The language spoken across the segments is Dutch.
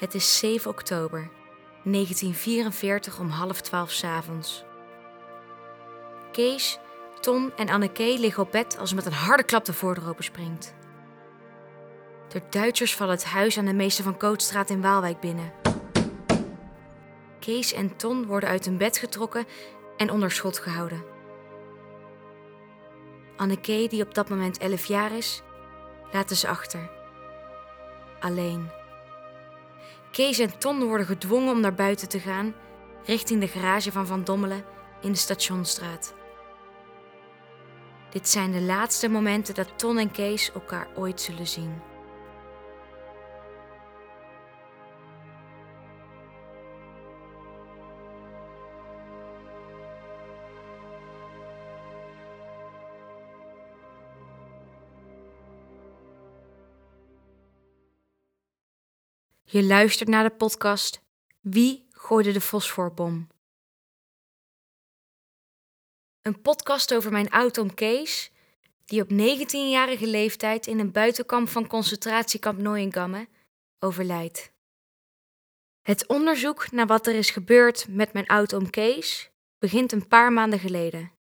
Het is 7 oktober 1944 om half twaalf 's avonds. Kees, Ton en Anneke liggen op bed als met een harde klap de voordeur openspringt. De Duitsers vallen het huis aan de meester van Kootstraat in Waalwijk binnen. Kees en Ton worden uit hun bed getrokken en onder schot gehouden. Anneke, die op dat moment 11 jaar is, laten ze achter. Alleen. Kees en Ton worden gedwongen om naar buiten te gaan, richting de garage van Van Dommelen in de Stationstraat. Dit zijn de laatste momenten dat Ton en Kees elkaar ooit zullen zien. Je luistert naar de podcast Wie gooide de fosforbom? Een podcast over mijn oud-oom Kees, die op 19-jarige leeftijd in een buitenkamp van concentratiekamp Neuengamme overlijdt. Het onderzoek naar wat er is gebeurd met mijn oud-oom Kees begint een paar maanden geleden.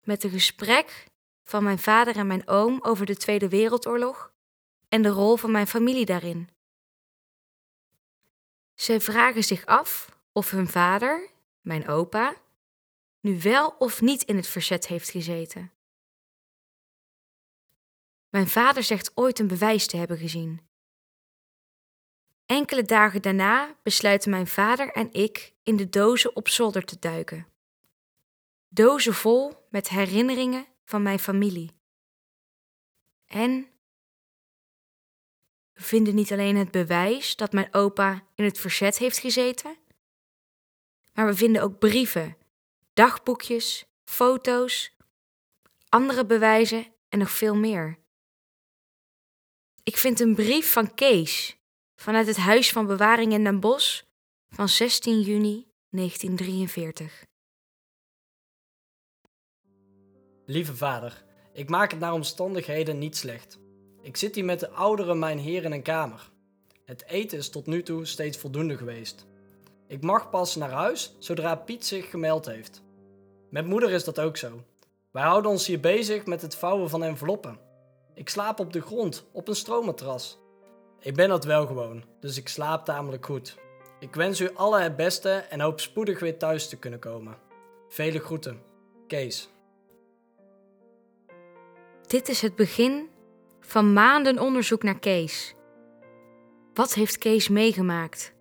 Met een gesprek van mijn vader en mijn oom over de Tweede Wereldoorlog en de rol van mijn familie daarin. Zij vragen zich af of hun vader, mijn opa, nu wel of niet in het verzet heeft gezeten. Mijn vader zegt ooit een bewijs te hebben gezien. Enkele dagen daarna besluiten mijn vader en ik in de dozen op zolder te duiken. Dozen vol met herinneringen van mijn familie. En we vinden niet alleen het bewijs dat mijn opa in het verzet heeft gezeten, maar we vinden ook brieven, dagboekjes, foto's, andere bewijzen en nog veel meer. Ik vind een brief van Kees vanuit het Huis van Bewaring in Den Bosch van 16 juni 1943. Lieve vader, ik maak het naar omstandigheden niet slecht. Ik zit hier met de oudere mijn heer in een kamer. Het eten is tot nu toe steeds voldoende geweest. Ik mag pas naar huis zodra Piet zich gemeld heeft. Met moeder is dat ook zo. Wij houden ons hier bezig met het vouwen van enveloppen. Ik slaap op de grond, op een stroommatras. Ik ben dat wel gewoon, dus ik slaap tamelijk goed. Ik wens u alle het beste en hoop spoedig weer thuis te kunnen komen. Vele groeten. Kees. Dit is het begin van maanden onderzoek naar Kees. Wat heeft Kees meegemaakt?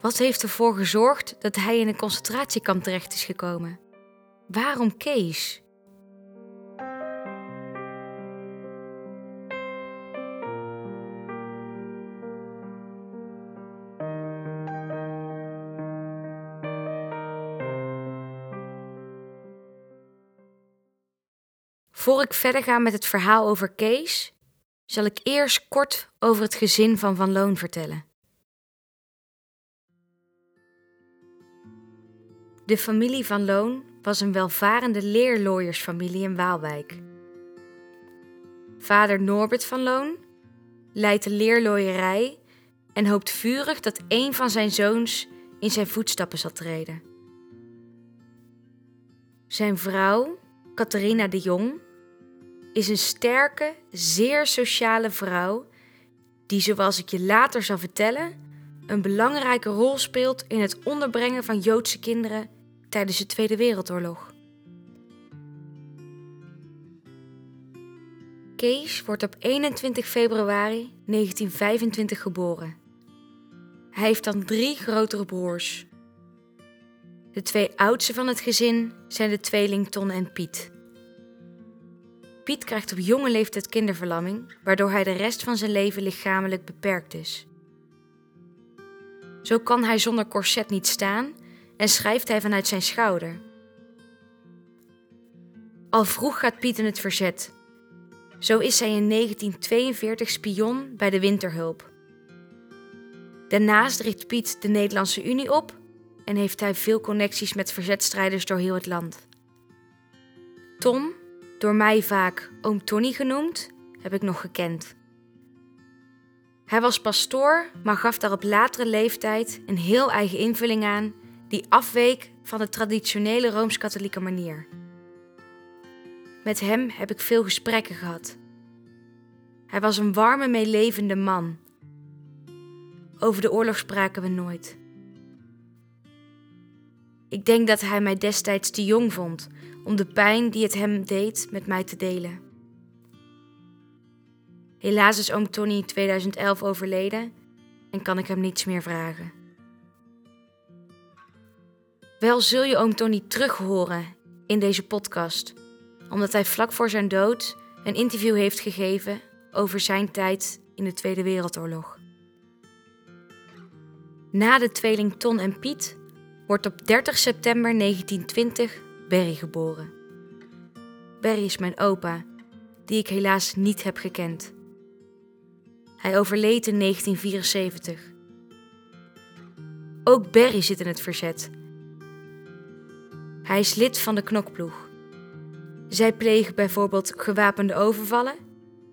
Wat heeft ervoor gezorgd dat hij in een concentratiekamp terecht is gekomen? Waarom Kees? Voor ik verder ga met het verhaal over Kees, zal ik eerst kort over het gezin van Van Loon vertellen. De familie Van Loon was een welvarende leerlooiersfamilie in Waalwijk. Vader Norbert van Loon leidt de leerlooierij en hoopt vurig dat een van zijn zoons in zijn voetstappen zal treden. Zijn vrouw, Catharina de Jong, is een sterke, zeer sociale vrouw die, zoals ik je later zal vertellen, een belangrijke rol speelt in het onderbrengen van Joodse kinderen tijdens de Tweede Wereldoorlog. Kees wordt op 21 februari 1925 geboren. Hij heeft dan drie grotere broers. De twee oudste van het gezin zijn de tweeling Ton en Piet. Piet krijgt op jonge leeftijd kinderverlamming, waardoor hij de rest van zijn leven lichamelijk beperkt is. Zo kan hij zonder corset niet staan en schrijft hij vanuit zijn schouder. Al vroeg gaat Piet in het verzet. Zo is hij in 1942 spion bij de Winterhulp. Daarnaast richt Piet de Nederlandse Unie op en heeft hij veel connecties met verzetstrijders door heel het land. Tom, door mij vaak oom Tony genoemd, heb ik nog gekend. Hij was pastoor, maar gaf daar op latere leeftijd een heel eigen invulling aan die afweek van de traditionele rooms-katholieke manier. Met hem heb ik veel gesprekken gehad. Hij was een warme, meelevende man. Over de oorlog spraken we nooit. Ik denk dat hij mij destijds te jong vond om de pijn die het hem deed met mij te delen. Helaas is oom Tony in 2011 overleden en kan ik hem niets meer vragen. Wel zul je oom Tony terug horen in deze podcast, omdat hij vlak voor zijn dood een interview heeft gegeven over zijn tijd in de Tweede Wereldoorlog. Na de tweeling Ton en Piet wordt op 30 september 1920 Berry geboren. Berry is mijn opa, die ik helaas niet heb gekend. Hij overleed in 1974. Ook Berry zit in het verzet. Hij is lid van de knokploeg. Zij plegen bijvoorbeeld gewapende overvallen,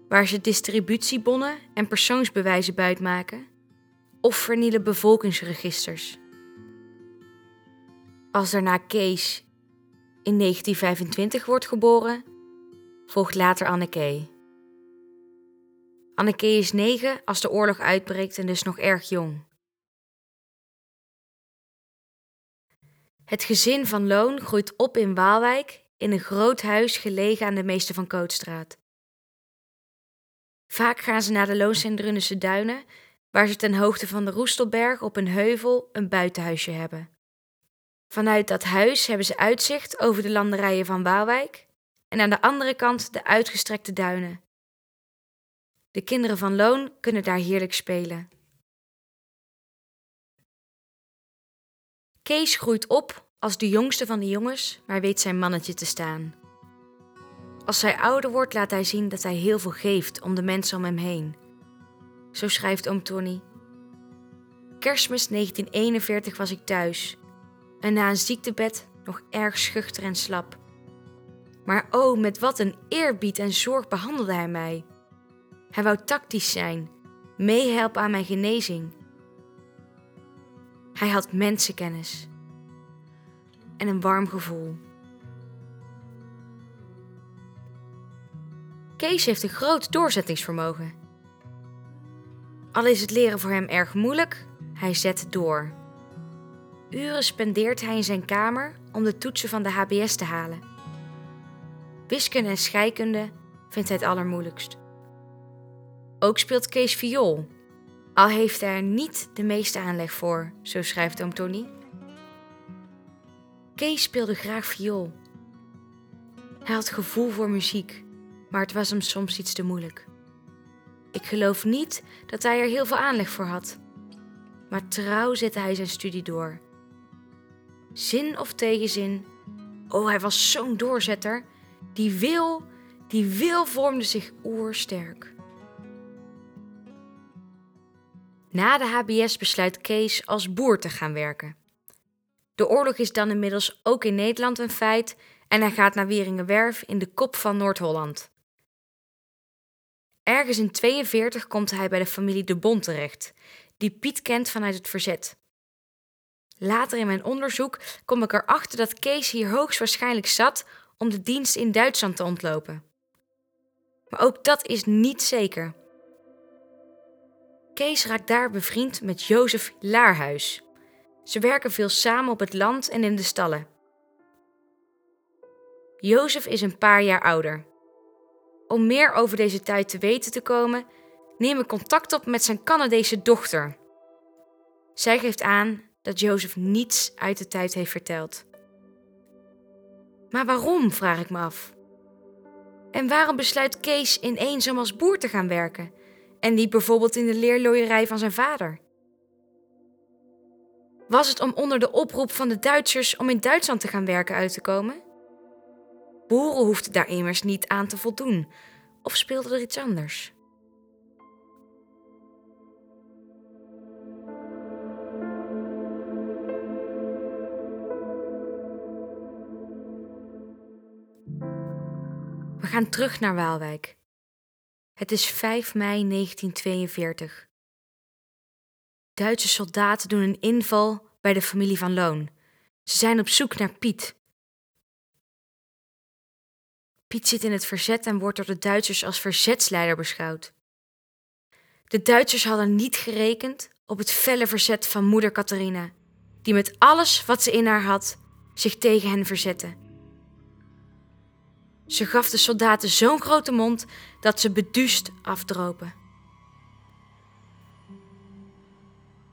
waar ze distributiebonnen en persoonsbewijzen buitmaken, of vernielen bevolkingsregisters. Als daarna Kees in 1925 wordt geboren, volgt later Anneke. Anneke is negen als de oorlog uitbreekt en dus nog erg jong. Het gezin van Loon groeit op in Waalwijk in een groot huis gelegen aan de Meester van Kootstraat. Vaak gaan ze naar de Loonsendrunnense duinen, waar ze ten hoogte van de Roestelberg op een heuvel een buitenhuisje hebben. Vanuit dat huis hebben ze uitzicht over de landerijen van Waalwijk en aan de andere kant de uitgestrekte duinen. De kinderen van Loon kunnen daar heerlijk spelen. Kees groeit op als de jongste van de jongens, maar weet zijn mannetje te staan. Als hij ouder wordt, laat hij zien dat hij heel veel geeft om de mensen om hem heen. Zo schrijft oom Tony. Kerstmis 1941 was ik thuis en na een ziektebed nog erg schuchter en slap. Maar oh, met wat een eerbied en zorg behandelde hij mij. Hij wou tactisch zijn, meehelpen aan mijn genezing. Hij had mensenkennis en een warm gevoel. Kees heeft een groot doorzettingsvermogen. Al is het leren voor hem erg moeilijk, hij zet door. Uren spendeert hij in zijn kamer om de toetsen van de HBS te halen. Wiskunde en scheikunde vindt hij het allermoeilijkst. Ook speelt Kees viool, al heeft hij er niet de meeste aanleg voor, zo schrijft oom Tony. Kees speelde graag viool. Hij had gevoel voor muziek, maar het was hem soms iets te moeilijk. Ik geloof niet dat hij er heel veel aanleg voor had. Maar trouw zette hij zijn studie door. Zin of tegenzin, oh hij was zo'n doorzetter. Die wil, die wil vormde zich oersterk. Na de HBS besluit Kees als boer te gaan werken. De oorlog is dan inmiddels ook in Nederland een feit en hij gaat naar Wieringenwerf in de kop van Noord-Holland. Ergens in 42 komt hij bij de familie De Bond terecht, die Piet kent vanuit het verzet. Later in mijn onderzoek kom ik erachter dat Kees hier hoogstwaarschijnlijk zat om de dienst in Duitsland te ontlopen. Maar ook dat is niet zeker. Kees raakt daar bevriend met Jozef Laarhuis. Ze werken veel samen op het land en in de stallen. Jozef is een paar jaar ouder. Om meer over deze tijd te weten te komen, neem ik contact op met zijn Canadese dochter. Zij geeft aan dat Jozef niets uit de tijd heeft verteld. Maar waarom, vraag ik me af. En waarom besluit Kees ineens om als boer te gaan werken en niet bijvoorbeeld in de leerlooierij van zijn vader? Was het om onder de oproep van de Duitsers om in Duitsland te gaan werken uit te komen? Boeren hoefden daar immers niet aan te voldoen, of speelde er iets anders? Gaan terug naar Waalwijk. Het is 5 mei 1942. Duitse soldaten doen een inval bij de familie van Loon. Ze zijn op zoek naar Piet. Piet zit in het verzet en wordt door de Duitsers als verzetsleider beschouwd. De Duitsers hadden niet gerekend op het felle verzet van moeder Catharina, die met alles wat ze in haar had zich tegen hen verzette. Ze gaf de soldaten zo'n grote mond dat ze beduust afdropen.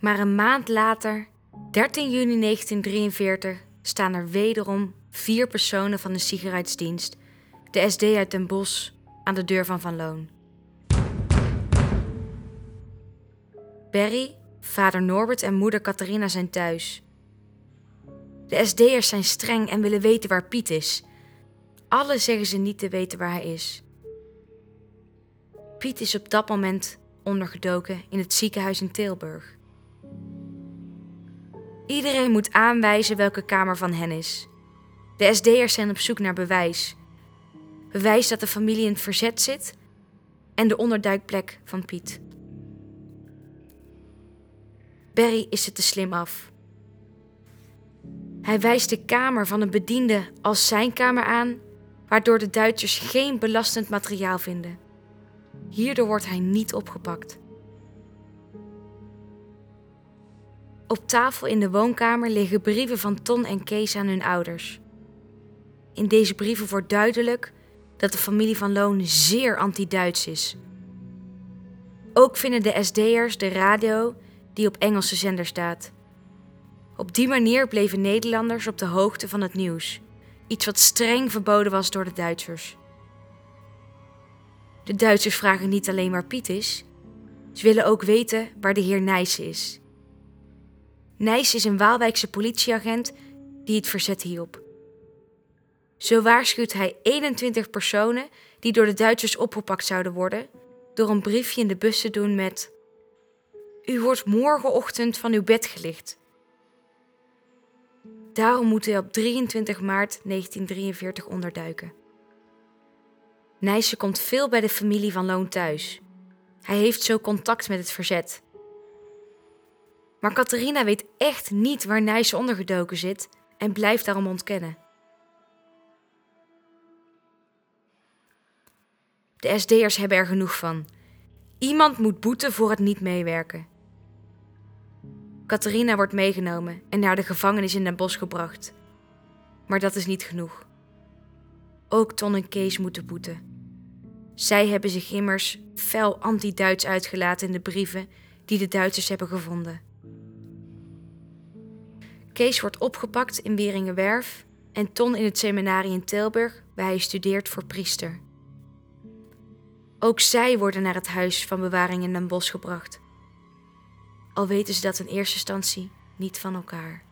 Maar een maand later, 13 juni 1943, staan er wederom vier personen van de sigaretsdienst, de SD uit Den Bosch, aan de deur van Van Loon. Berry, vader Norbert en moeder Catharina zijn thuis. De SD'ers zijn streng en willen weten waar Piet is. Alle zeggen ze niet te weten waar hij is. Piet is op dat moment ondergedoken in het ziekenhuis in Tilburg. Iedereen moet aanwijzen welke kamer van hen is. De SD'ers zijn op zoek naar bewijs. Bewijs dat de familie in het verzet zit en de onderduikplek van Piet. Barry is het te slim af. Hij wijst de kamer van een bediende als zijn kamer aan, waardoor de Duitsers geen belastend materiaal vinden. Hierdoor wordt hij niet opgepakt. Op tafel in de woonkamer liggen brieven van Ton en Kees aan hun ouders. In deze brieven wordt duidelijk dat de familie van Loon zeer anti-Duits is. Ook vinden de SD'ers de radio die op Engelse zender staat. Op die manier bleven Nederlanders op de hoogte van het nieuws, iets wat streng verboden was door de Duitsers. De Duitsers vragen niet alleen waar Piet is, ze willen ook weten waar de heer Nijssen is. Nijs is een Waalwijkse politieagent die het verzet hielp. Zo waarschuwt hij 21 personen die door de Duitsers opgepakt zouden worden, door een briefje in de bus te doen met: U wordt morgenochtend van uw bed gelicht. Daarom moet hij op 23 maart 1943 onderduiken. Nijsse komt veel bij de familie van Loon thuis. Hij heeft zo contact met het verzet maar Catharina weet echt niet waar Nijsse ondergedoken zit en blijft daarom ontkennen. De SD'ers hebben er genoeg van. Iemand moet boeten voor het niet meewerken. Catharina wordt meegenomen en naar de gevangenis in Den Bosch gebracht. Maar dat is niet genoeg. Ook Ton en Kees moeten boeten. Zij hebben zich immers fel anti-Duits uitgelaten in de brieven die de Duitsers hebben gevonden. Kees wordt opgepakt in Weringenwerf en Ton in het seminarie in Tilburg, waar hij studeert voor priester. Ook zij worden naar het huis van bewaring in Den Bosch gebracht. Al weten ze dat in eerste instantie niet van elkaar.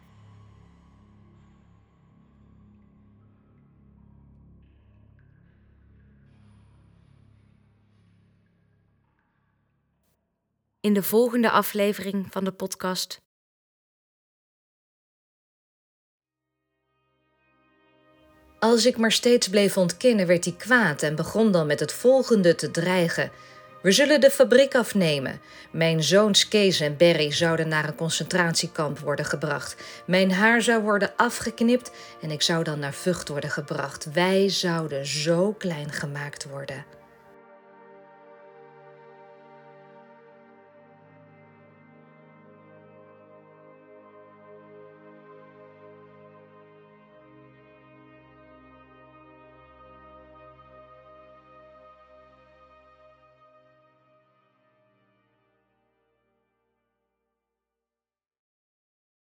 In de volgende aflevering van de podcast Als ik maar steeds bleef ontkennen, werd hij kwaad en begon dan met het volgende te dreigen. We zullen de fabriek afnemen. Mijn zoons Kees en Berry zouden naar een concentratiekamp worden gebracht. Mijn haar zou worden afgeknipt en ik zou dan naar Vught worden gebracht. Wij zouden zo klein gemaakt worden.